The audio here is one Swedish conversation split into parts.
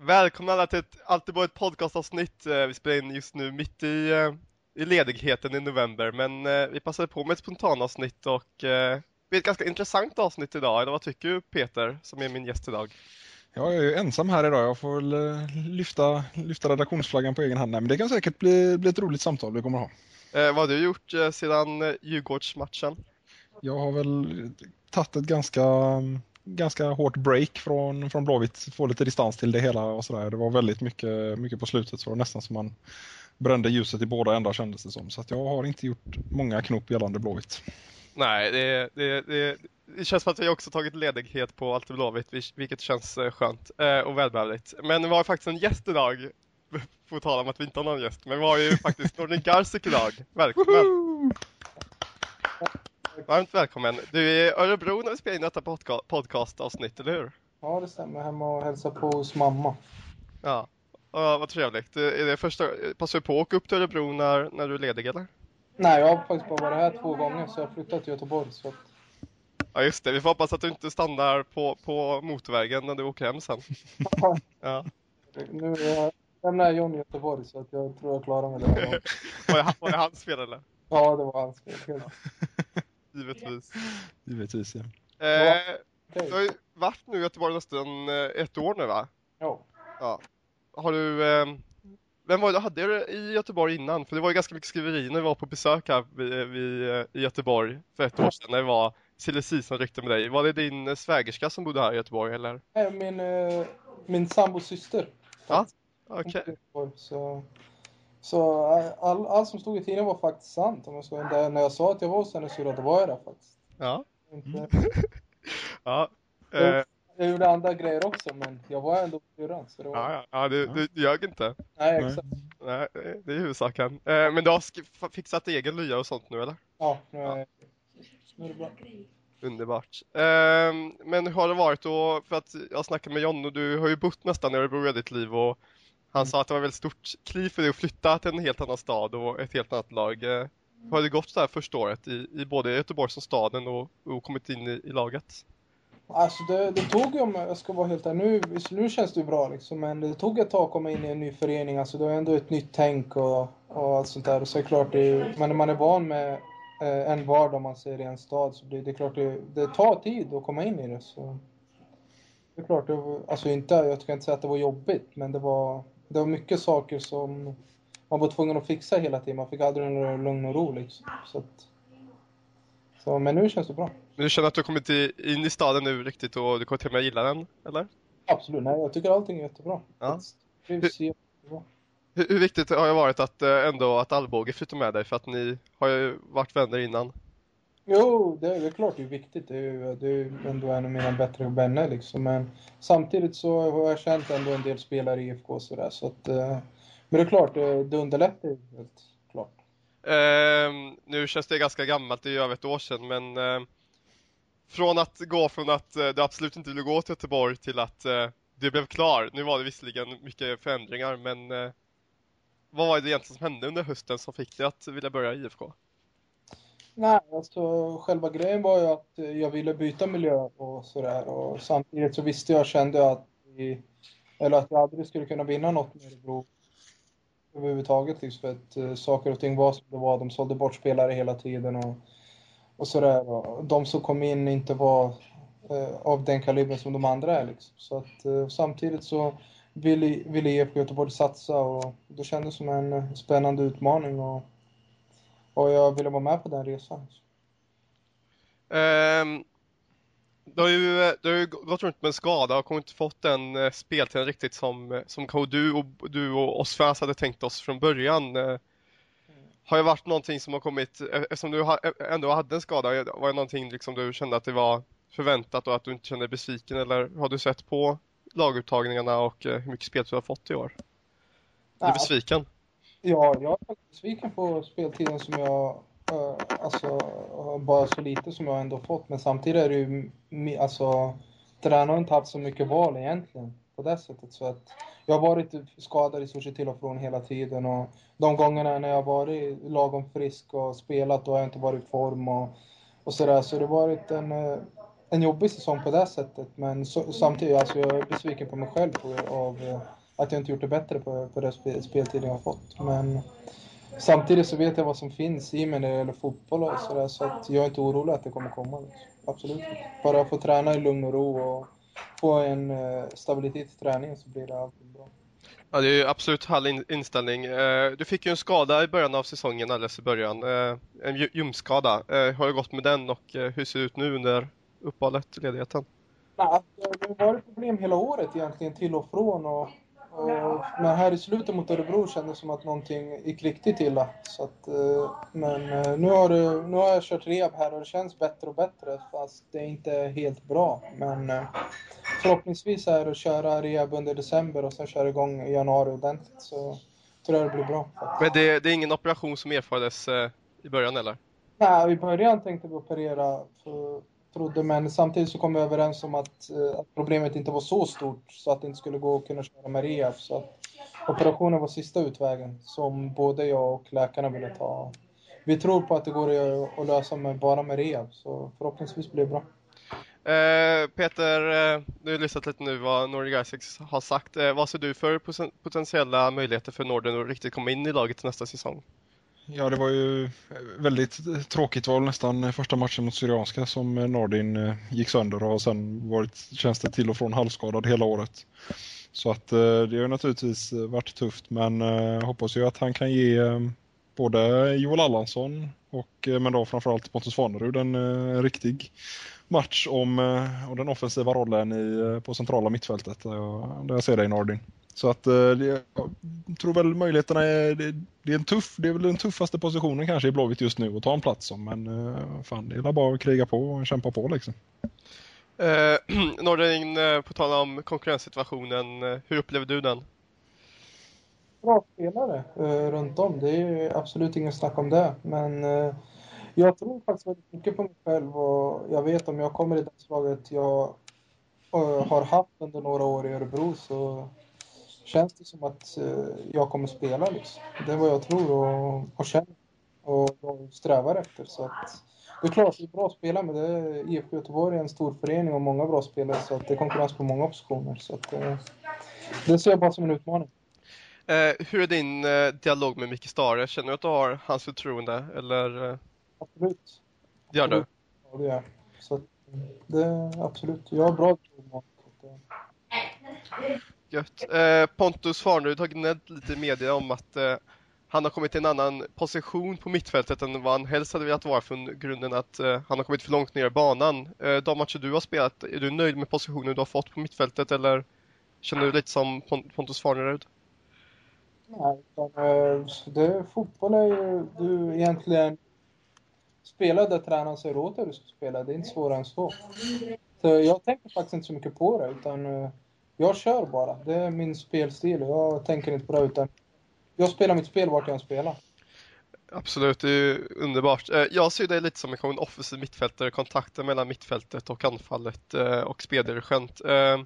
Välkomna alla till ett Alltid ett podcastavsnitt. Eh, vi spelar in just nu mitt i, eh, i ledigheten i november, men eh, vi passade på med ett spontanavsnitt och det blir ett ganska intressant avsnitt idag. Eller vad tycker du Peter, som är min gäst idag? Jag är ju ensam här idag. Jag får väl lyfta, lyfta redaktionsflaggan på egen hand. men det kan säkert bli, bli ett roligt samtal vi kommer att ha. Eh, vad har du gjort sedan Djurgårdsmatchen? Jag har väl tagit ett ganska ganska hårt break från, från Blåvitt, få lite distans till det hela och sådär. Det var väldigt mycket, mycket på slutet så nästan som man brände ljuset i båda ändar kändes det som. Så jag har inte gjort många knop gällande Blåvitt. Nej, det, det, det, det känns som att vi också tagit ledighet på allt Blåvitt, vilket känns eh, skönt eh, och välbehövligt. Men vi har faktiskt en gäst idag, på tala om att vi inte har någon gäst, men vi har ju faktiskt Nordin Garsik idag. Välkommen! Varmt välkommen. Du är i Örebro när vi spelar in detta podca podcastavsnitt, eller hur? Ja, det stämmer. Hemma och hälsa på hos mamma. Ja, ja vad trevligt. Är det första, passar du på att åka upp till Örebro när, när du är ledig, eller? Nej, jag har faktiskt bara varit här två gånger, så jag har flyttat till Göteborg. Så... Ja, just det. Vi får hoppas att du inte stannar på, på motorvägen när du åker hem sen. ja. Nu jag lämnar John i Göteborg, så att jag tror jag klarar mig där. var, det, var det hans fel, eller? Ja, det var hans fel. Givetvis. Givetvis, ja. Eh, Du har ju varit nu i Göteborg nästan eh, ett år nu, va? Ja. ja. Har du... Eh, vem var det du hade i Göteborg innan? För det var ju ganska mycket skriverier när vi var på besök här vid, vid, eh, i Göteborg för ett år sedan när det var silly season rykte med dig. Var det din svägerska som bodde här i Göteborg eller? Nej, min, min sambos syster. Ja, okej. Okay. Så så allt all som stod i tidningen var faktiskt sant. Om jag ska, där, när jag sa att jag var hos henne så då var jag där faktiskt. Ja. Inte... ja. Jag, eh. jag gjorde andra grejer också men jag var ändå på var... Ja, ja, ja du, du, ljög inte. Nej, exakt. Nej, det är huvudsaken. Eh, men du har fixat egen lya och sånt nu eller? Ja, nu är, nu är det bra. Underbart. Eh, men hur har det varit då? För att jag snackade med John och du har ju bott nästan i Örebro i ditt liv och han sa att det var väldigt stort kliv för dig att flytta till en helt annan stad och ett helt annat lag. Hur har det gått så här första året i, i både Göteborg som staden och, och kommit in i, i laget? Alltså det, det tog ju, om jag ska vara helt ärlig, nu, nu känns det ju bra liksom, men det tog ett tag att komma in i en ny förening. Alltså det är ändå ett nytt tänk och, och allt sånt där. Och så är det klart, det är, men när man är van med eh, en vardag man ser i en stad så blir det klart, det, det tar tid att komma in i det. Så. Det är klart, det var, alltså inte, jag ska inte säga att det var jobbigt, men det var, det var mycket saker som man var tvungen att fixa hela tiden. Man fick aldrig några lugn och ro liksom. Så, att, så men nu känns det bra. Men du känner att du kommit in i staden nu riktigt och du kommer till och med gilla den, eller? Absolut, nej jag tycker allting är jättebra. Ja. Jättebra. Hur, hur, viktigt har det varit att eh, ändå att Alvbåge flyttar med dig? För att ni har ju varit vänner innan. Jo, det är, det är klart det är viktigt. Det är ju det är ändå en av mina bättre vänner liksom. Men samtidigt så har jag känt ändå en del spelare i IFK och sådär. Så att, eh, men det är klart, det, det underlättar ju helt klart. Eh, nu känns det ganska gammalt, det är ju över ett år sedan, men eh, från att gå från att eh, du absolut inte ville gå till Göteborg till att eh, du blev klar. Nu var det visserligen mycket förändringar, men eh, vad var det egentligen som hände under hösten som fick dig att vilja börja i IFK? Nej, alltså själva grejen var ju att eh, jag ville byta miljö och sådär. Och samtidigt så visste jag, kände att, vi, eller att jag aldrig skulle kunna vinna något med Örebro överhuvudtaget. Liksom, för att uh, saker och ting var som det var. De sålde bort spelare hela tiden och, och sådär. Och de som kom in inte var uh, av den kalibern som de andra är. Liksom. Så att, uh, samtidigt så ville, ville IFK Göteborg satsa och det kändes som en spännande utmaning. Och, och jag ville vara med på den resan. Um, du har ju, du har ju gått runt med en skada och inte fått den uh, speltiden riktigt som, som du och, du och oss fans hade tänkt oss från början. Uh, har det varit någonting som har kommit, eh, eftersom du ändå hade en skada, var det någonting liksom du kände att det var förväntat och att du inte kände dig besviken eller har du sett på laguttagningarna och hur mycket spel du har fått i år? Är du besviken? Ja, jag är besviken på speltiden som jag, eh, alltså bara så lite som jag ändå fått. Men samtidigt är det ju, alltså, tränaren har inte haft så mycket val egentligen på det sättet. Så att jag har varit skadad i stort sett till och från hela tiden och de gångerna när jag har varit lagom frisk och spelat då har jag inte varit i form och, och sådär. Så det har varit en, eh, en jobbig säsong på det sättet. Men så, samtidigt, alltså jag är besviken på mig själv på, av eh, att jag inte gjort det bättre på, på den spel, speltiden jag har fått. Men samtidigt så vet jag vad som finns i mig när det gäller fotboll och sådär. Så att jag är inte orolig att det kommer komma. Liksom. Absolut inte. Bara få träna i lugn och ro och få en uh, stabilitet i träningen så blir det alltid bra. Ja, det är absolut härlig inställning. Eh, du fick ju en skada i början av säsongen, alldeles i början. Eh, en ljumskada. Hur har det gått med den och hur ser det ut nu under uppehållet, ledigheten? Nej, det har varit problem hela året egentligen, till och från. Och, och, men här i slutet mot Örebro kändes det som att någonting gick riktigt illa. Så att, eh, men eh, nu har, det, nu har jag kört rehab här och det känns bättre och bättre fast det är inte helt bra. Men eh, förhoppningsvis är det att köra rehab under december och sen köra igång i januari ordentligt så tror jag det blir bra. Men det, det är ingen operation som erfarades i början eller? Nej, i början tänkte vi operera för trodde, men samtidigt så kom vi överens om att, eh, att, problemet inte var så stort så att det inte skulle gå att kunna köra med rehab. Så att operationen var sista utvägen som både jag och läkarna ville ta. Vi tror på att det går att lösa med, bara med rehab, så förhoppningsvis blir det bra. Eh, Peter, eh, du har lyssnat lite nu vad Nordic Isaacs har sagt. Eh, vad ser du för potentiella möjligheter för Norden att riktigt komma in i laget nästa säsong? Ja, det var ju eh, väldigt tråkigt val nästan eh, första matchen mot Syrianska som eh, Nordin gick sönder och sen varit, känns det till och från halvskadad hela året. Så att det har naturligtvis varit tufft men jag hoppas ju att han kan ge både Joel Allansson och men då framförallt Pontus Fanerud en riktig match om, om den offensiva rollen i, på centrala mittfältet där jag ser dig i Nordin. Så att eh, jag tror väl möjligheterna är, det, det, är en tuff, det är väl den tuffaste positionen kanske i Blåvitt just nu att ta en plats som. Men eh, fan, det är bara att kriga på och kämpa på liksom. Eh, Nordin, eh, på tal om konkurrenssituationen, hur upplever du den? Bra spelare eh, runt om, det är absolut ingen snack om det. Men eh, jag tror faktiskt väldigt mycket på mig själv och jag vet om jag kommer i det slaget jag har haft under några år i Örebro så känns det som att eh, jag kommer spela. Liksom. Det är vad jag tror och, och känner och jag strävar efter. Så att, det är klart, det är bra att spela med. Det IFK Göteborg är en stor förening och många bra spelare så att det är konkurrens på många positioner. Så att, eh, det ser jag bara som en utmaning. Eh, hur är din eh, dialog med Micke Stare? Känner du att du har hans förtroende? Eller, eh... Absolut. Gör du? Ja, det gör jag. Så det, absolut. Jag har bra dialog med honom. Gött. Eh, Pontus Farnerud har gnällt lite i media om att eh, han har kommit till en annan position på mittfältet än vad han helst hade velat vara från grunden att eh, han har kommit för långt ner i banan. Eh, de matcher du har spelat, är du nöjd med positionen du har fått på mittfältet eller känner du lite som Pontus Farnerud? Nej, utan, eh, det, fotboll är ju du egentligen spelar där tränaren säger åt dig du ska spela. Det är inte svårare än så. Så jag tänker faktiskt inte så mycket på det utan eh, jag kör bara. Det är min spelstil. Jag tänker inte på det utan jag spelar mitt spel vart jag spelar. Absolut, det är underbart. Eh, jag ser dig lite som en offensiv mittfältare, kontakten mellan mittfältet och anfallet eh, och speldirigent. Eh,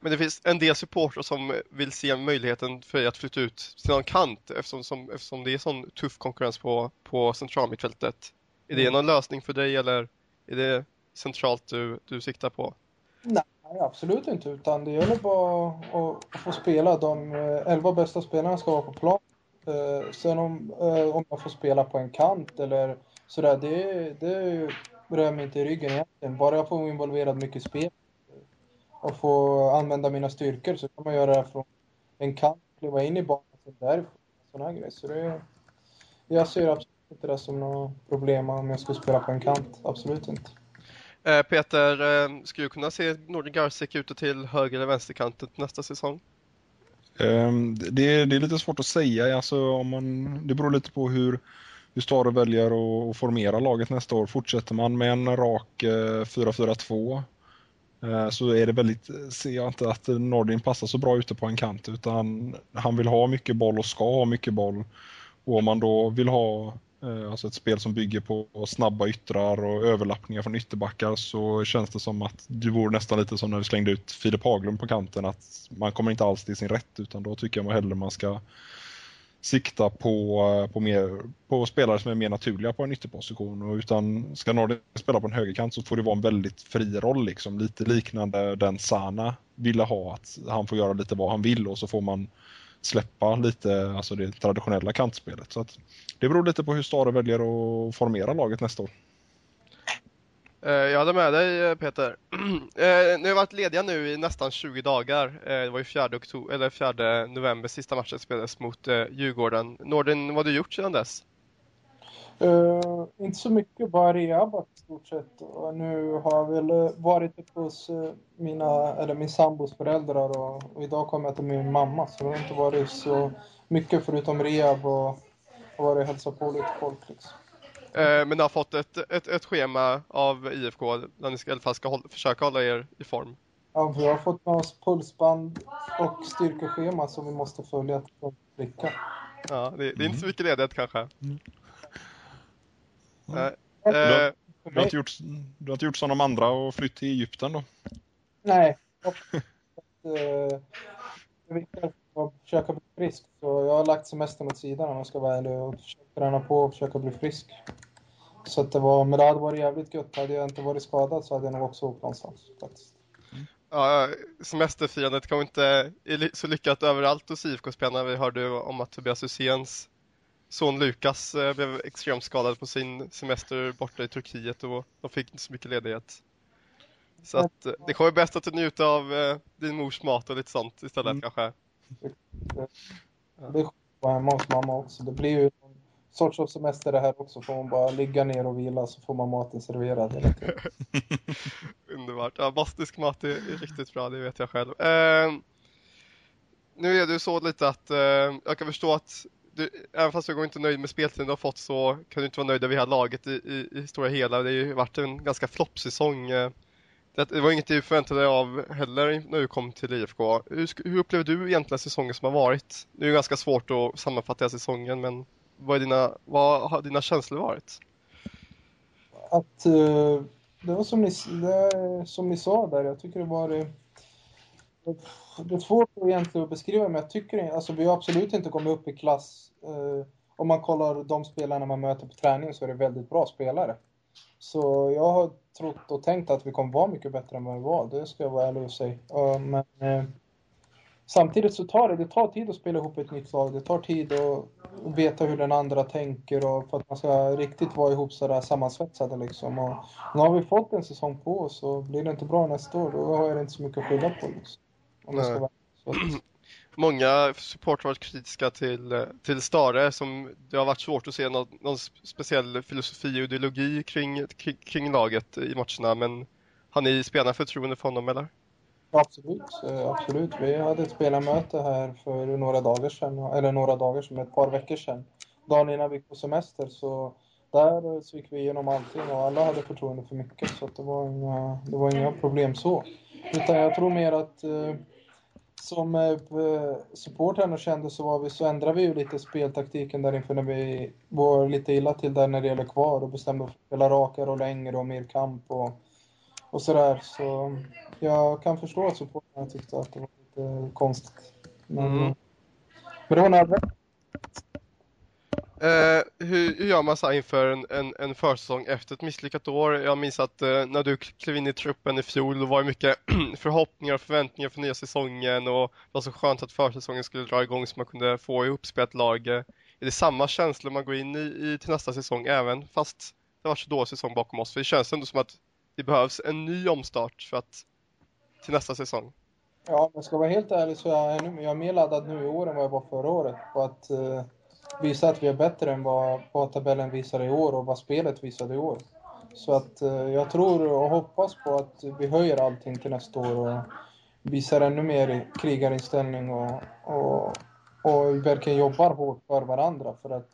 men det finns en del supportrar som vill se möjligheten för dig att flytta ut till någon kant eftersom, som, eftersom det är sån tuff konkurrens på, på centralmittfältet. Är det mm. någon lösning för dig eller är det centralt du, du siktar på? Nej, Nej, absolut inte. Utan det gäller bara att, få spela. De eh, elva bästa spelarna ska vara på plan. Eh, sen om, eh, om jag får spela på en kant eller sådär, det, det rör mig inte i ryggen egentligen. Bara jag får involverad mycket spel och får använda mina styrkor så kan man göra det från en kant, kliva in i banan och därifrån. Sådana grejer. Så det, jag ser absolut inte det som något problem om jag skulle spela på en kant. Absolut inte. Eh, Peter, eh, skulle du kunna se Nordin Garcik ute till höger eller vänsterkanten nästa säsong? Ehm, det är, det är lite svårt att säga. Alltså, om man, det beror lite på hur, hur Stare väljer att formera laget nästa år. Fortsätter man med en rak eh, 4-4-2 så är det väldigt, ser jag inte att Nordin passar så bra ute på en kant utan han vill ha mycket boll och ska ha mycket boll. Och om man då vill ha Eh, alltså ett spel som bygger på snabba yttrar och överlappningar från ytterbackar så känns det som att det vore nästan lite som när vi slängde ut Filip Haglund på kanten att man kommer inte alls till sin rätt utan då tycker jag hellre man ska sikta på, eh, på, mer, på spelare som är mer naturliga på en ytterposition. Och utan ska Nordin spela på en högerkant så får det vara en väldigt fri roll. Liksom. Lite liknande den Sana ville ha. Att han får göra lite vad han vill och så får man släppa lite alltså det traditionella kantspelet. Så att det beror lite på hur Stare väljer att formera laget nästa år. Eh, jag håller med dig eh, Peter. Eh, Ni har varit lediga nu i nästan 20 dagar. Det var ju 4, oktober, eller 4 november sista matchen spelades mot Djurgården. Norden, vad har du gjort sedan dess? Uh, inte så mycket, bara rehabat i stort sett. Och nu har jag väl varit hos mina, eller min sambos föräldrar och, och, idag kommer jag till min mamma. Så det har inte varit så mycket förutom rehab och, och varit och hälsat på lite folk. Liksom. Eh, men ni har fått ett, ett, ett schema av IFK där ni ska, i alla fall ska hålla, försöka hålla er i form. Ja, vi har fått med oss pulsband och styrkeschema som vi måste följa till pricka. Ja, det, det, är inte så mycket ledighet kanske. Mm. Mm. Du, har, eh, du, har inte gjort, du har inte gjort som de andra och flytt till Egypten då? Nej. är viktigt att försöka bli frisk. Så jag har lagt semestern åt sidan om jag ska vara ärlig och träna på och försöka bli frisk. Så att det var, men det hade varit jävligt gött. Hade jag inte varit skadad så hade jag nog också åkt någonstans faktiskt. Ja, semesterfirandet kanske inte är så lyckat överallt hos IFK-spelarna. Vi hörde om att Tobias Hyséns son Lukas eh, blev extremt skadad på sin semester borta i Turkiet och de fick inte så mycket ledighet. Så att eh, det kommer bäst att du njuter av eh, din mors mat och lite sånt istället mm. kanske. Det, är hemma hos mamma också. Det blir ju sorts av semester det här också. Får man bara ligga ner och vila så får man maten serverad hela tiden. Underbart. Ja, bastisk mat är, är, riktigt bra, det vet jag själv. Eh, nu är det ju så lite att eh, jag kan förstå att du, även fast jag inte är nöjd med speltiden du har fått så kan du inte vara nöjd över hela laget i, i, i stora hela. Det har ju varit en ganska floppsäsong. Eh. Det, det var inget du förväntade dig av heller när du kom till IFK. Hur, hur upplever du egentligen säsongen som har varit? Det är ju ganska svårt att sammanfatta säsongen men vad, är dina, vad har dina känslor varit? Att uh, det var som ni, det, som ni sa där, jag tycker det var eh, det, är svårt egentligen att beskriva, men jag tycker alltså vi har absolut inte kommit upp i klass. Eh, om man kollar de spelarna man möter på träning så är det väldigt bra spelare. Så jag har trott och tänkt att vi kommer vara mycket bättre än vad vi var, det ska jag vara ärlig och säga. Uh, men eh, samtidigt så tar det, det tar tid att spela ihop ett nytt lag. Det tar tid att veta hur den andra tänker och för att man ska riktigt vara ihop sådär sammansvetsade liksom. Och nu har vi fått en säsong på oss och blir det inte bra nästa år då har jag inte så mycket att skylla på liksom. Om det ska vara så. Många supportrar har varit kritiska till, till Stare som det har varit svårt att se någon, någon speciell filosofi och ideologi kring, kring, kring laget i matcherna men har ni spelat förtroende för honom eller? Absolut, eh, absolut. Vi hade ett spelarmöte här för några dagar sedan, eller några dagar sedan, ett par veckor sedan. Dagen innan vi gick på semester, så där så gick vi igenom allting och alla hade förtroende för mycket. Så det, var inga, det var inga problem så. Utan jag tror mer att eh, som eh, supportrarna kände så, var vi, så ändrade vi ju lite speltaktiken där inför när vi var lite illa till där när det gäller kvar och bestämde att spela rakare och längre och mer kamp och och sådär. Så jag kan förstå att supportrarna tyckte att det var lite konstigt. Men, mm. men det var nödvändigt. Eh, hur, hur, gör man så inför en, en, en försäsong efter ett misslyckat år? Jag minns att eh, när du klev in i truppen i fjol, då var det mycket förhoppningar och förväntningar för nya säsongen och det var så skönt att försäsongen skulle dra igång så man kunde få ihopspelat lag. Är det samma känsla man går in i, i till nästa säsong även fast det var så dålig säsong bakom oss? För det känns ändå som att det behövs en ny omstart för att till nästa säsong. Ja, om jag ska vara helt ärlig så är jag, ännu, jag är mer laddad nu i år än vad jag var förra året på att eh visa att vi är bättre än vad, vad tabellen visar i år och vad spelet visade i år. Så att eh, jag tror och hoppas på att vi höjer allting till nästa år och visar ännu mer krigarinställning och, och, och verkligen jobbar hårt för varandra. För att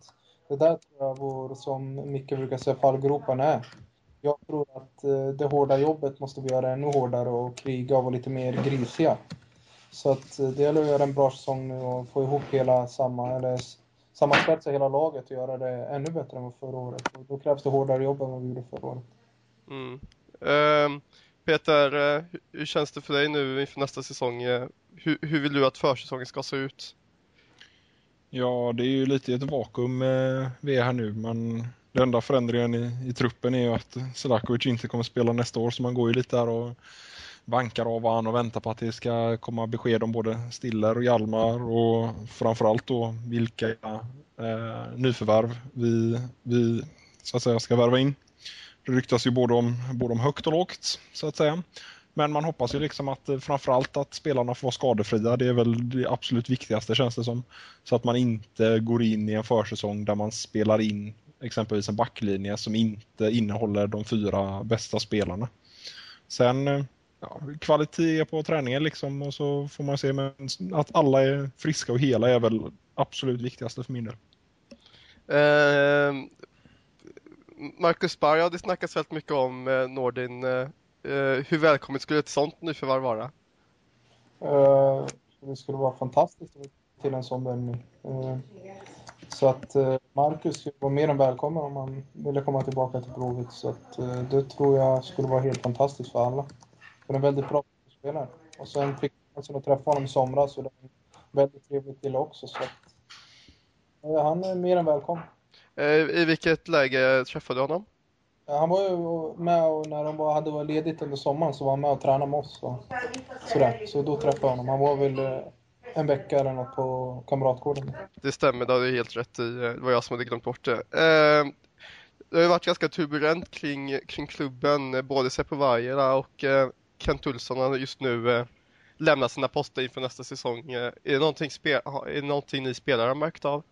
det där tror jag vår, som Micke brukar säga, fallgropen är jag tror att eh, det hårda jobbet måste vi göra ännu hårdare och kriga och vara lite mer grisiga. Så att eh, det gäller att göra en bra säsong nu och få ihop hela samma, eller sammansvetsa hela laget och göra det ännu bättre än förra året. Och då krävs det hårdare jobb än vad vi gjorde förra året. Mm. Uh, Peter, uh, hur känns det för dig nu inför nästa säsong? Uh, hur, hur vill du att försäsongen ska se ut? Ja, det är ju lite ett vakuum eh, vi är här nu, men den enda förändringen i, i truppen är ju att Selakovic inte kommer spela nästa år, så man går ju lite där och vankar av varandra och väntar på att det ska komma besked om både Stiller och Hjalmar och framförallt då vilka eh, nyförvärv vi, vi så att säga ska värva in. Det ryktas ju både om, både om högt och lågt så att säga. Men man hoppas ju liksom att eh, framförallt att spelarna får vara skadefria. Det är väl det absolut viktigaste känns det som. Så att man inte går in i en försäsong där man spelar in exempelvis en backlinje som inte innehåller de fyra bästa spelarna. Sen eh, ja, kvalitet på träningen liksom och så får man se men att alla är friska och hela är väl absolut viktigaste för min del. Eh, Marcus Berg, det snackas väldigt mycket om eh, Nordin. Eh, hur välkommet skulle ett sånt nyförvärv vara? Uh, det skulle vara fantastiskt till en sån värvning. Uh, så att uh, Marcus var mer än välkommen om han ville komma tillbaka till Blåvitt. Så att, uh, det tror jag skulle vara helt fantastiskt för alla. Är en väldigt bra spelare. Och sen fick jag chansen att träffa honom i somras och det är en väldigt trevlig kille också. Så att, han är mer än välkommen. I vilket läge träffade du honom? Han var ju med och när de hade varit ledigt under sommaren så var han med och tränade med oss. Och sådär. Så då träffade jag honom. Han var väl eh, en vecka eller något på Kamratgården. Det stämmer, det har du helt rätt i. Det var jag som hade glömt bort det. Eh, det har ju varit ganska turbulent kring, kring klubben. Både Seppo Vajera och eh, Kent Olsson har just nu lämnat sina poster inför nästa säsong. Är det någonting, är det någonting ni spelare har märkt av?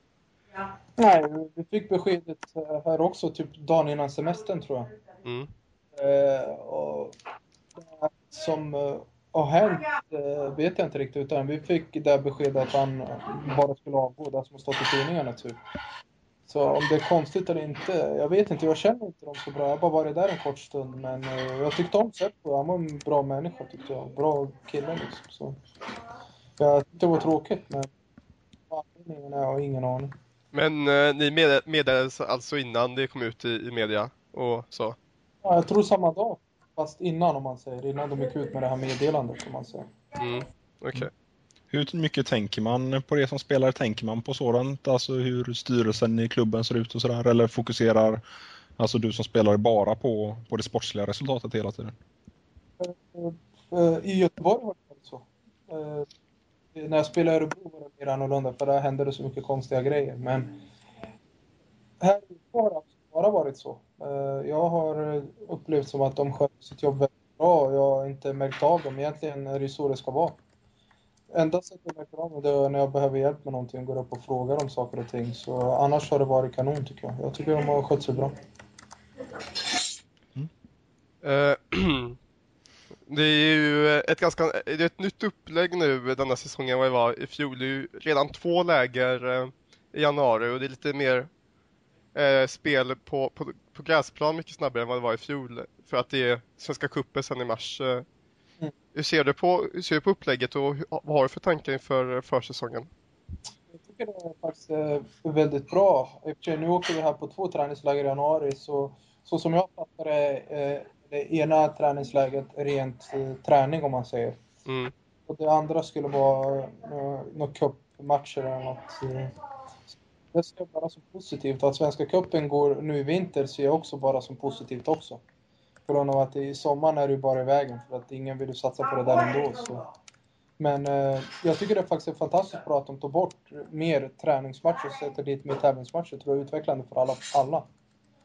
Ja. Nej, vi fick beskedet här också, typ dagen innan semestern tror jag. Mm. Eh, och det som eh, har hänt eh, vet jag inte riktigt, utan vi fick det beskedet att han bara skulle avgå, det som har stått i tidningarna typ. Så om det är konstigt eller inte, jag vet inte. Jag känner inte dem så bra. Jag har bara varit där en kort stund. Men eh, jag tyckte om Seppo. Han var en bra människa tyckte jag. Bra kille liksom. Så. Jag tyckte det var tråkigt men anledningen har jag ingen aning. Men eh, ni med, meddelades alltså innan det kom ut i, i media och så? Ja, jag tror samma dag. Fast innan om man säger. Innan de gick ut med det här meddelandet om man säger. Mm, okej. Okay. Hur mycket tänker man på det som spelare? Tänker man på sådant? Alltså hur styrelsen i klubben ser ut och sådär? Eller fokuserar alltså du som spelare bara på, på det sportsliga resultatet hela tiden? Eh, eh, I Göteborg var det så. Eh, när jag spelade i Örebro var det mer annorlunda för där hände det så mycket konstiga grejer. Men här har det bara varit så. Jag har upplevt som att de sköter sitt jobb väldigt bra och jag har inte märkt av dem. Egentligen är det så det ska vara. Enda sättet jag märker av det är när jag behöver hjälp med någonting, går upp och frågar om saker och ting. Så annars har det varit kanon tycker jag. Jag tycker de har skött sig bra. Mm. Uh, det är ju ett ganska det är ett nytt upplägg nu denna säsongen vad det var i fjol. Det är ju redan två läger uh, i januari och det är lite mer uh, spel på, på, på gräsplan mycket snabbare än vad det var i fjol. För att det är Svenska cupen sen i mars. Hur, ser du på, hur ser du på upplägget och vad har du för tankar inför försäsongen? Jag tycker det är faktiskt eh, väldigt bra. Nu åker vi här på två träningsläger i januari så, så som jag fattar det, eh, det ena träningsläget rent eh, träning om man säger. Mm. Och det andra skulle vara några cupmatcher eller något. Det ser jag bara som positivt. Att Svenska cupen går nu i vinter ser jag också bara som positivt också. På grund av att i sommaren är ju bara i vägen för att ingen vill ju satsa på det där ändå. Så. Men eh, jag tycker det faktiskt är fantastiskt bra att de tar bort mer träningsmatcher och sätter dit mer tävlingsmatcher. Det tror jag är utvecklande för alla. alla.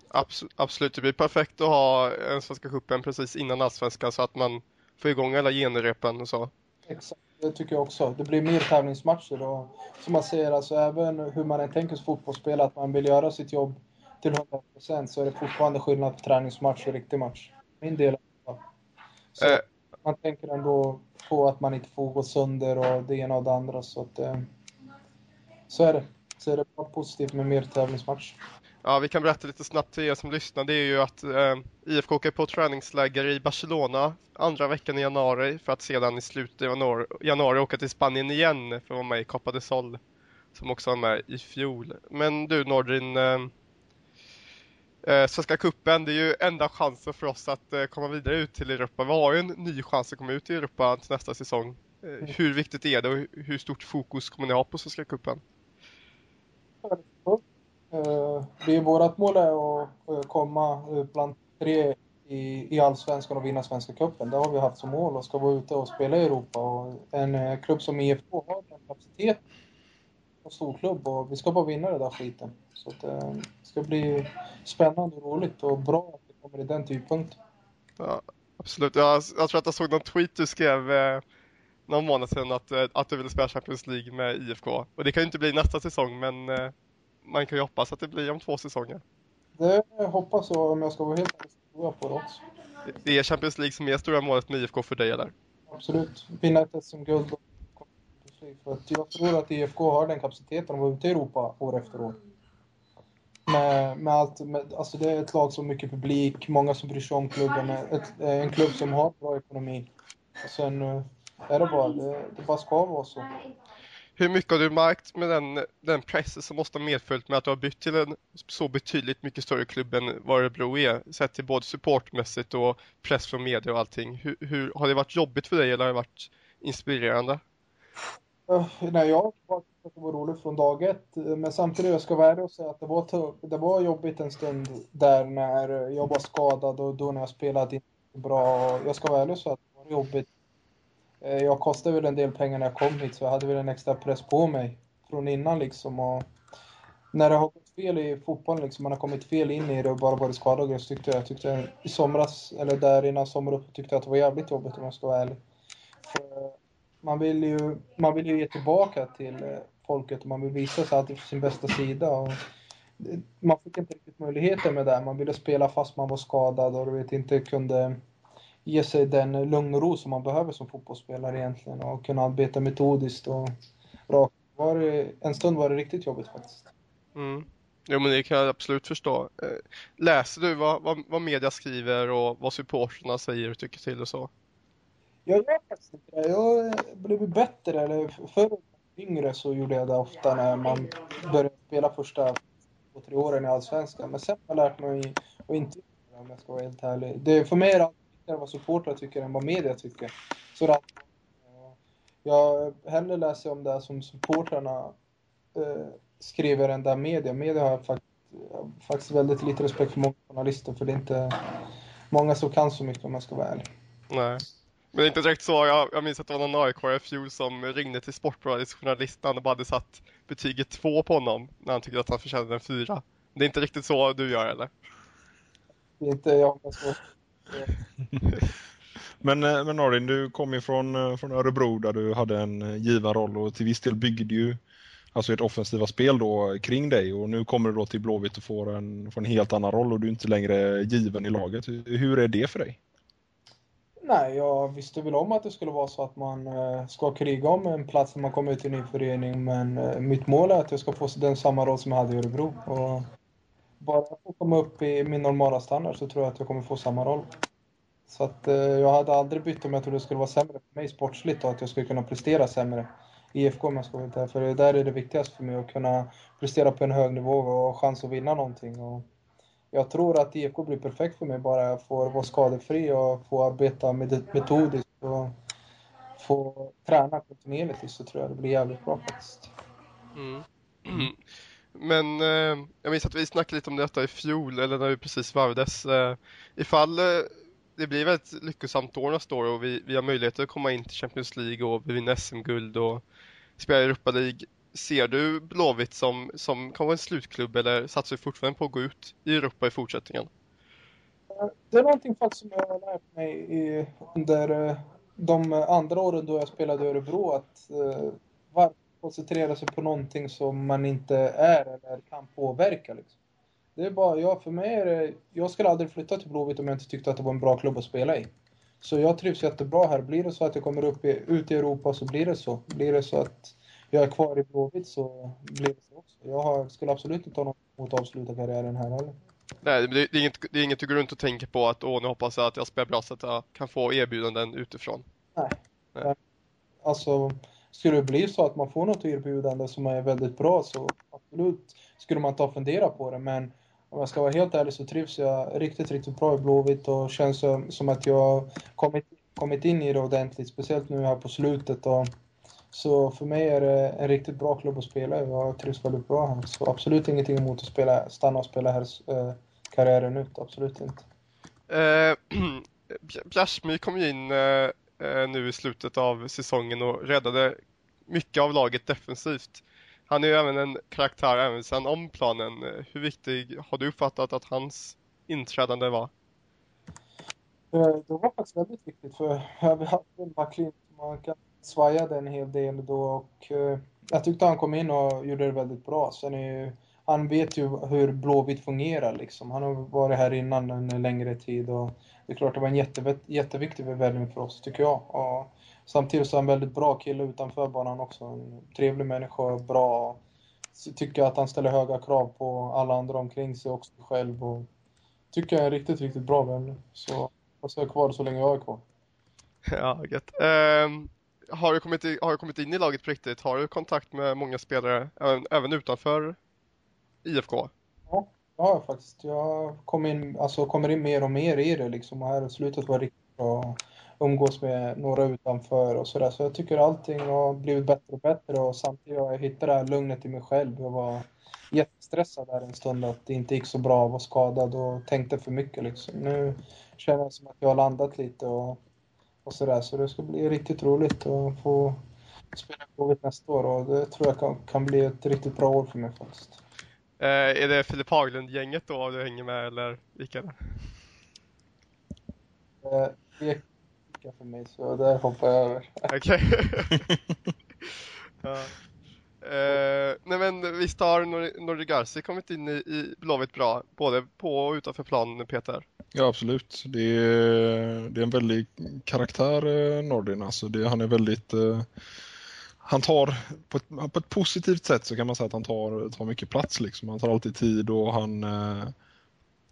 Absolut, absolut, det blir perfekt att ha en Svenska cupen precis innan Allsvenskan så att man får igång alla genrepen och så. Exakt, det tycker jag också. Det blir mer tävlingsmatcher och som man säger, alltså även hur man än tänker som fotbollsspelare, att man vill göra sitt jobb till 100% så är det fortfarande skillnad på träningsmatch och riktig match. Min del Så äh. man tänker ändå på att man inte får gå sönder och det ena och det andra. Så, att, eh, så är det. Så är det bara positivt med mer tävlingsmatch. Ja, vi kan berätta lite snabbt till er som lyssnar. Det är ju att eh, IFK åker på träningsläger i Barcelona andra veckan i januari för att sedan i slutet av januari, januari åka till Spanien igen för att vara med i Copa de Sol som också var med i fjol. Men du Nordin, eh, eh, Svenska Kuppen det är ju enda chansen för oss att eh, komma vidare ut till Europa. Vi har ju en ny chans att komma ut i Europa till nästa säsong. Eh, mm. hur viktigt är det och hur stort fokus kommer ni ha på Svenska Kuppen? Uh, vi, vårt mål är att uh, komma bland tre i, i allsvenskan och vinna Svenska cupen. Det har vi haft som mål och ska vara ute och spela i Europa. Och en klubb som IFK har den kapacitet och storklubb och vi ska bara vinna det där skiten. Så att, det ska bli spännande och roligt och bra att vi kommer i den typpunkten. Ja, absolut. Jag, jag tror att jag såg någon tweet du skrev eh, någon månad sedan att, att du ville spela Champions League med IFK. Och det kan ju inte bli nästa säsong men eh, man kan ju hoppas att det blir om två säsonger. Det hoppas jag om jag ska vara helt ärlig på det också. Det är Champions League som är stora målet med IFK för dig eller? Absolut. Vinna ett SM-guld för att jag tror att IFK har den kapaciteten att vara ute i Europa år efter år. Med, med allt, med, alltså det är ett lag som har mycket publik, många som bryr sig om klubben, ett, en klubb som har bra ekonomi. Och sen eh, är det bara, det, det bara ska vara så. Hur mycket har du märkt med den, den pressen som måste ha medföljt med att du har bytt till en så betydligt mycket större klubb än vad Örebro är? Sett till både supportmässigt och press från media och allting. Hur, hur, har det varit jobbigt för dig eller har det varit inspirerande? Uh, nej, jag har att det var roligt från dag ett. Men samtidigt, jag ska vara ärlig och säga att det var, det var jobbigt en stund där när jag var skadad och då när jag spelade inte bra. Jag ska vara ärlig och säga att det var jobbigt eh, jag kostade väl en del pengar när jag kom hit så jag hade väl en extra press på mig från innan liksom. Och när det har gått fel i fotbollen, liksom, man har kommit fel in i det och bara varit skadad, så tyckte jag, tyckte i somras, eller där innan sommaren, tyckte jag att det var jävligt jobbigt om jag ska vara ärlig. För man vill ju, man vill ju ge tillbaka till eh, folket och man vill visa sig alltid från sin bästa sida. Och man fick inte riktigt möjligheter med det. Man ville spela fast man var skadad och du vet, inte kunde ge sig den lugn och ro som man behöver som fotbollsspelare egentligen och kunna arbeta metodiskt och rakt. Var det, en stund var det riktigt jobbigt faktiskt. Mm. Jo men det kan jag absolut förstå. Eh, läser du vad, vad, vad media skriver och vad supporterna säger och tycker till och så? Jag gör faktiskt inte det. Jag blev bättre. Eller förr yngre så gjorde jag det ofta när man började spela första två, tre åren i Allsvenskan. Men sen har jag lärt mig att inte göra om jag ska vara helt ärlig. Det, för mig är det viktigare vad supportrar tycker än vad media tycker. Så att, jag hellre läser om det som supportrarna eh, skriver än det media. Media har jag faktiskt, faktiskt väldigt lite respekt för många journalister för det är inte många som kan så mycket om jag ska vara ärlig. Nej. Men det är inte direkt så, jag, jag minns att det var någon aik i fjol som ringde till Sportbladets journalist och bara hade satt betyget två på honom när han tyckte att han förtjänade en fyra. Det är inte riktigt så du gör eller? Det är inte jag som men, eh, men Arin, du kom ju från, eh, från Örebro där du hade en eh, given roll och till viss del byggde ju alltså ett offensiva spel då kring dig och nu kommer du då till Blåvitt och får en, får en helt annan roll och du är inte längre given i laget. Hur är det för dig? Nej, jag visste väl om att det skulle vara så att man eh, ska kriga om en plats när man kommer ut i en ny förening men eh, mitt mål är att jag ska få den samma roll som jag hade i Örebro. Och bara jag får komma upp i min normala standard så tror jag att jag kommer få samma roll. Så att eh, jag hade aldrig bytt om jag trodde det skulle vara sämre för mig sportsligt och att jag skulle kunna prestera sämre. i IFK om jag ska vara För där är det viktigast för mig att kunna prestera på en hög nivå och ha chans att vinna någonting. Och jag tror att IFK blir perfekt för mig bara jag får vara skadefri och få arbeta metodiskt och få träna kontinuerligt så tror jag det blir jävligt bra faktiskt. Mm. Men eh, jag minns att vi snackade lite om detta i fjol, eller när vi precis varvades. Eh, ifall eh, det blir väldigt lyckosamt år nästa år och vi, vi har möjlighet att komma in till Champions League och vinna SM-guld och spela i Europa League. Ser du Blåvitt som, som kanske en slutklubb eller satsar du fortfarande på att gå ut i Europa i fortsättningen? Eh, det är någonting faktiskt som jag har lärt mig i, under eh, de andra åren då jag spelade i Örebro att uh, varför koncentrera sig på någonting som man inte är eller kan påverka. Liksom. Det är bara, ja, för mig är det, jag skulle aldrig flytta till Blåvitt om jag inte tyckte att det var en bra klubb att spela i. Så jag trivs jättebra här. Blir det så att jag kommer upp i, ut i Europa så blir det så. Blir det så att jag är kvar i Blåvitt så blir det så också. Jag har, skulle absolut inte ha något emot att avsluta karriären här heller. Nej, det är, inget, det är inget du går runt och tänker på att åh, nu hoppas jag att jag spelar bra så att jag kan få erbjudanden utifrån. Nej. Nej. Alltså, skulle det bli så att man får något erbjudande som är väldigt bra så absolut skulle man ta och fundera på det. Men om jag ska vara helt ärlig så trivs jag riktigt, riktigt bra i Blåvitt och känns som att jag kommit, kommit in i det ordentligt. Speciellt nu här på slutet och Så för mig är det en riktigt bra klubb att spela i. Jag trivs väldigt bra här. Så absolut ingenting emot att spela, stanna och spela här eh, karriären ut. Absolut inte. Eh, Bjärsmy kom ju in eh, eh, nu i slutet av säsongen och räddade mycket av laget defensivt. Han är ju även en karaktär även sedan om planen. Hur viktig har du uppfattat att hans inträdande var? Eh, det var faktiskt väldigt viktigt för vi hade en backlinje som svajade en hel del då och eh, jag tyckte han kom in och gjorde det väldigt bra. Sen är ju, han vet ju hur Blåvitt fungerar liksom. Han har varit här innan en längre tid och det är klart det var en jätte, jätteviktig värvning för oss tycker jag. Och samtidigt så är han en väldigt bra kille utanför banan också. En trevlig människa, bra. Tycker att han ställer höga krav på alla andra omkring sig också själv. Och tycker jag är en riktigt, riktigt bra värvning. Så jag är kvar så länge jag är kvar. Ja, gött. Um, har, du kommit i, har du kommit in i laget på riktigt? Har du kontakt med många spelare även, även utanför IFK? Ja, ja faktiskt. Jag kom in, alltså, kommer in mer och mer i det liksom. Och här i slutet var riktigt bra umgås med några utanför och sådär. Så jag tycker allting har blivit bättre och bättre och samtidigt har jag hittat det här lugnet i mig själv. Jag var jättestressad där en stund att det inte gick så bra, att vara skadad och tänkte för mycket liksom. Nu känner jag som att jag har landat lite och, och sådär. Så det ska bli riktigt roligt att få spela Blåvitt nästa år och det tror jag kan, kan bli ett riktigt bra år för mig faktiskt. Eh, är det Filip Haglund-gänget då du hänger med eller vilka är det? Eh, det är för mig så det hoppar jag över. Okej. ja. Eh, nej men visst har Nordi Garci kommit in i, i Blåvitt bra, både på och utanför planen Peter? Ja absolut, det är, det är en väldig karaktär eh, Nordin. Alltså det, han är väldigt eh, han tar på ett, på ett, positivt sätt så kan man säga att han tar, tar mycket plats. Liksom. Han tar alltid tid och han eh,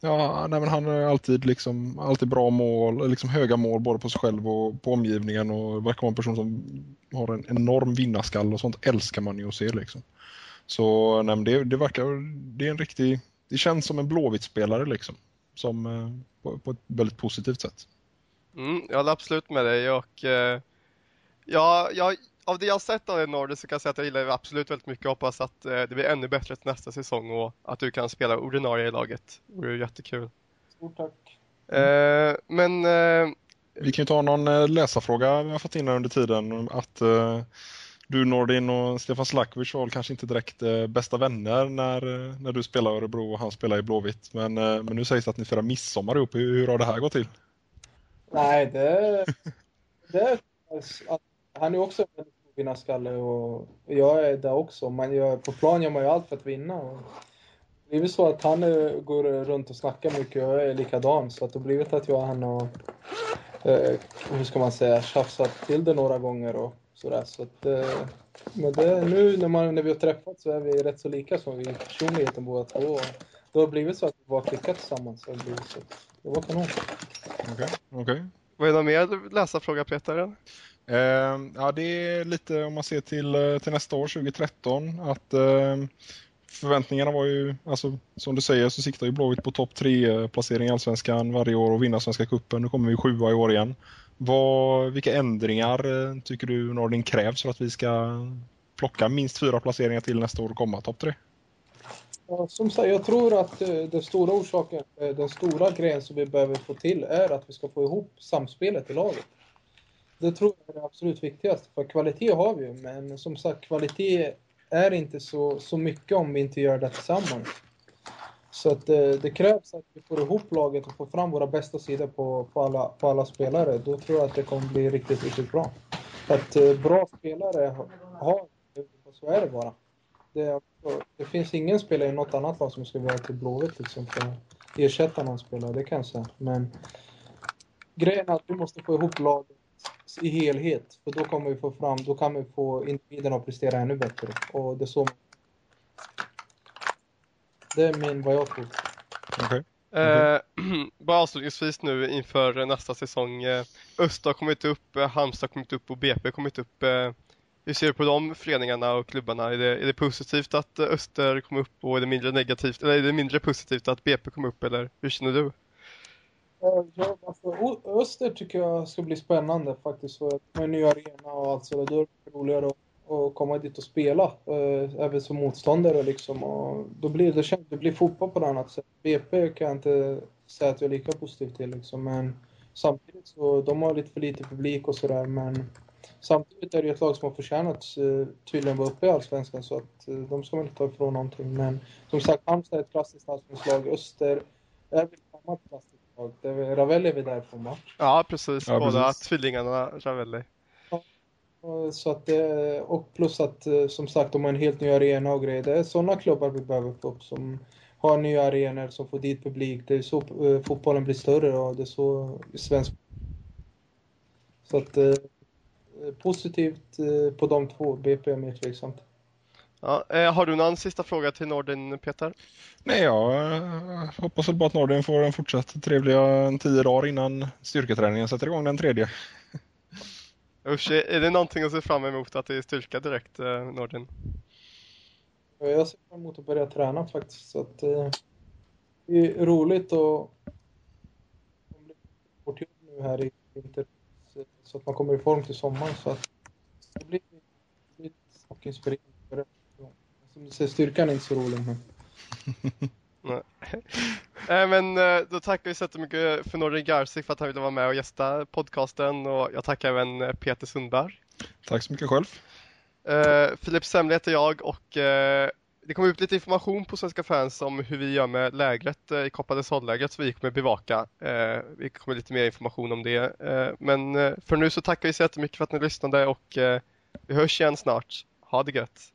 Ja, nej, men han har alltid, liksom, alltid bra mål, liksom höga mål både på sig själv och på omgivningen och verkar vara en person som har en enorm vinnarskall och sånt älskar man ju att se. Liksom. Så nej, det, det verkar, det är en riktig, det känns som en Blåvitt-spelare liksom. Som, eh, på, på, ett väldigt positivt sätt. Mm, jag håller absolut med dig och eh, ja, jag av det jag sett av Nordic så kan jag säga att jag gillar det absolut väldigt mycket. Hoppas att eh, det blir ännu bättre till nästa säsong och att du kan spela ordinarie i laget. Det vore jättekul. Stort tack. Eh, men... Vi kan ju ta någon läsarfråga vi har fått in under tiden. Att du Nordin och Stefan Slakovic var kanske inte direkt eh, bästa vänner när, eh, när du spelar i Örebro och han spelar i Blåvitt. Men, eh, men nu sägs det att ni firar midsommar ihop. Hur, hur har det här gått till? Nej, det... det han är också en väldigt vinnarskalle och jag är där också. Man gör, på plan gör man ju allt för att vinna. Och det är väl så att han går runt och snackar mycket och jag är likadan. Så att det har blivit att jag och han har, eh, hur ska man säga, tjafsat till det några gånger och sådär. Så att, eh, men det, nu när, man, när vi har träffats så är vi rätt så lika som vi personligheten båda två. Det har blivit så att vi bara klickat tillsammans. Så det, blivit så. det var kanon. Okej, okay. okej. Okay. Vad är det mer läsarfråga Peter? Eh, ja, det är lite om man ser till, eh, till nästa år, 2013, att eh, förväntningarna var ju, alltså som du säger så siktar ju Blåvitt på topp tre placering i Allsvenskan varje år och vinna Svenska Cupen. Nu kommer vi sjua i år igen. Vad, vilka ändringar eh, tycker du Nordin krävs för att vi ska plocka minst fyra placeringar till nästa år och komma topp tre? som sagt, jag tror att eh, den stora orsaken, eh, den stora grejen som vi behöver få till är att vi ska få ihop samspelet i laget. Det tror jag är det absolut viktigaste. För kvalitet har vi ju, men som sagt, kvalitet är inte så, så mycket om vi inte gör det tillsammans. Så att det, eh, det, krävs att vi får ihop laget och får fram våra bästa sidor på, på, alla, på alla spelare. Då tror jag att det kommer bli riktigt, riktigt bra. Att eh, bra spelare har, så är det bara. Det, alltså, det, finns ingen spelare i något annat lag som ska vara till Blåvitt liksom, för att ersätta någon spelare, det kan jag säga. Men grejen är att vi måste få ihop laget i helhet. För då kommer vi få fram, då kan vi få individerna att prestera ännu bättre. Och det är så det är min, vad jag tror. Okay. Eh, bara avslutningsvis nu inför nästa säsong. Eh, Öster har kommit upp, eh, Halmstad har kommit upp och BP har kommit upp. Eh, hur ser du på de föreningarna och klubbarna? Är det, är det positivt att Öster kom upp och är det mindre negativt, eller är det mindre positivt att BP kom upp eller hur känner du? Ja, alltså, Öster tycker jag ska bli spännande faktiskt. För med ny arena och allt sådär, då är det roligare att och komma dit och spela, eh, även som motståndare liksom. Och då blir det, känns, det blir fotboll på ett annat sätt. BP kan jag inte säga att jag är lika positiv till liksom, men samtidigt så, de har lite för lite publik och sådär, men samtidigt är det ett lag som har förtjänat eh, tydligen vara uppe i Allsvenskan, så att eh, de ska man inte ta ifrån någonting. Men som sagt, Halmstad är ett klassiskt allsvenskt lag. Öster är väl ett annat klassiskt lag. Ravelli är vi där på match. Ja, precis. Ja, Båda precis. tvillingarna Ravelli. Och Så att det, och plus att eh, som sagt de har en helt ny arena och grejer. Det är sådana klubbar vi behöver få upp som har nya arenor som får dit publik. Det är så eh, fotbollen blir större och det är så svensk. Så att eh, positivt eh, på de två. BP är mer tveksamt. Ja, eh, har du någon sista fråga till Nordin, Peter? Nej, jag eh, hoppas väl bara att Nordin får en fortsatt trevliga tio dagar innan styrketräningen sätter igång den tredje. Usch, är är det någonting att se fram emot att det är styrka direkt, eh, Nordin? Jag ser fram emot att börja träna faktiskt. Så att, eh, det är roligt och det blir vårt jobb nu här i vinter så att man kommer i form till sommaren. Så att det blir, det blir och inspirerande. Som du säger, styrkan är inte så rolig. Men... Eh, Men eh, då tackar vi så jättemycket för Nordin Garsik för att han ville vara med och gästa podcasten och jag tackar även eh, Peter Sundberg. Tack så mycket själv. Uh, Filip Semle heter jag och eh, det kommer ut lite information på Svenska fans om hur vi gör med lägret eh, i Sol-lägret så vi kommer bevaka. Eh, vi kommer lite mer information om det. Eh, men eh, för nu så tackar vi så jättemycket för att ni lyssnade och eh, vi hörs igen snart. Ha det gött!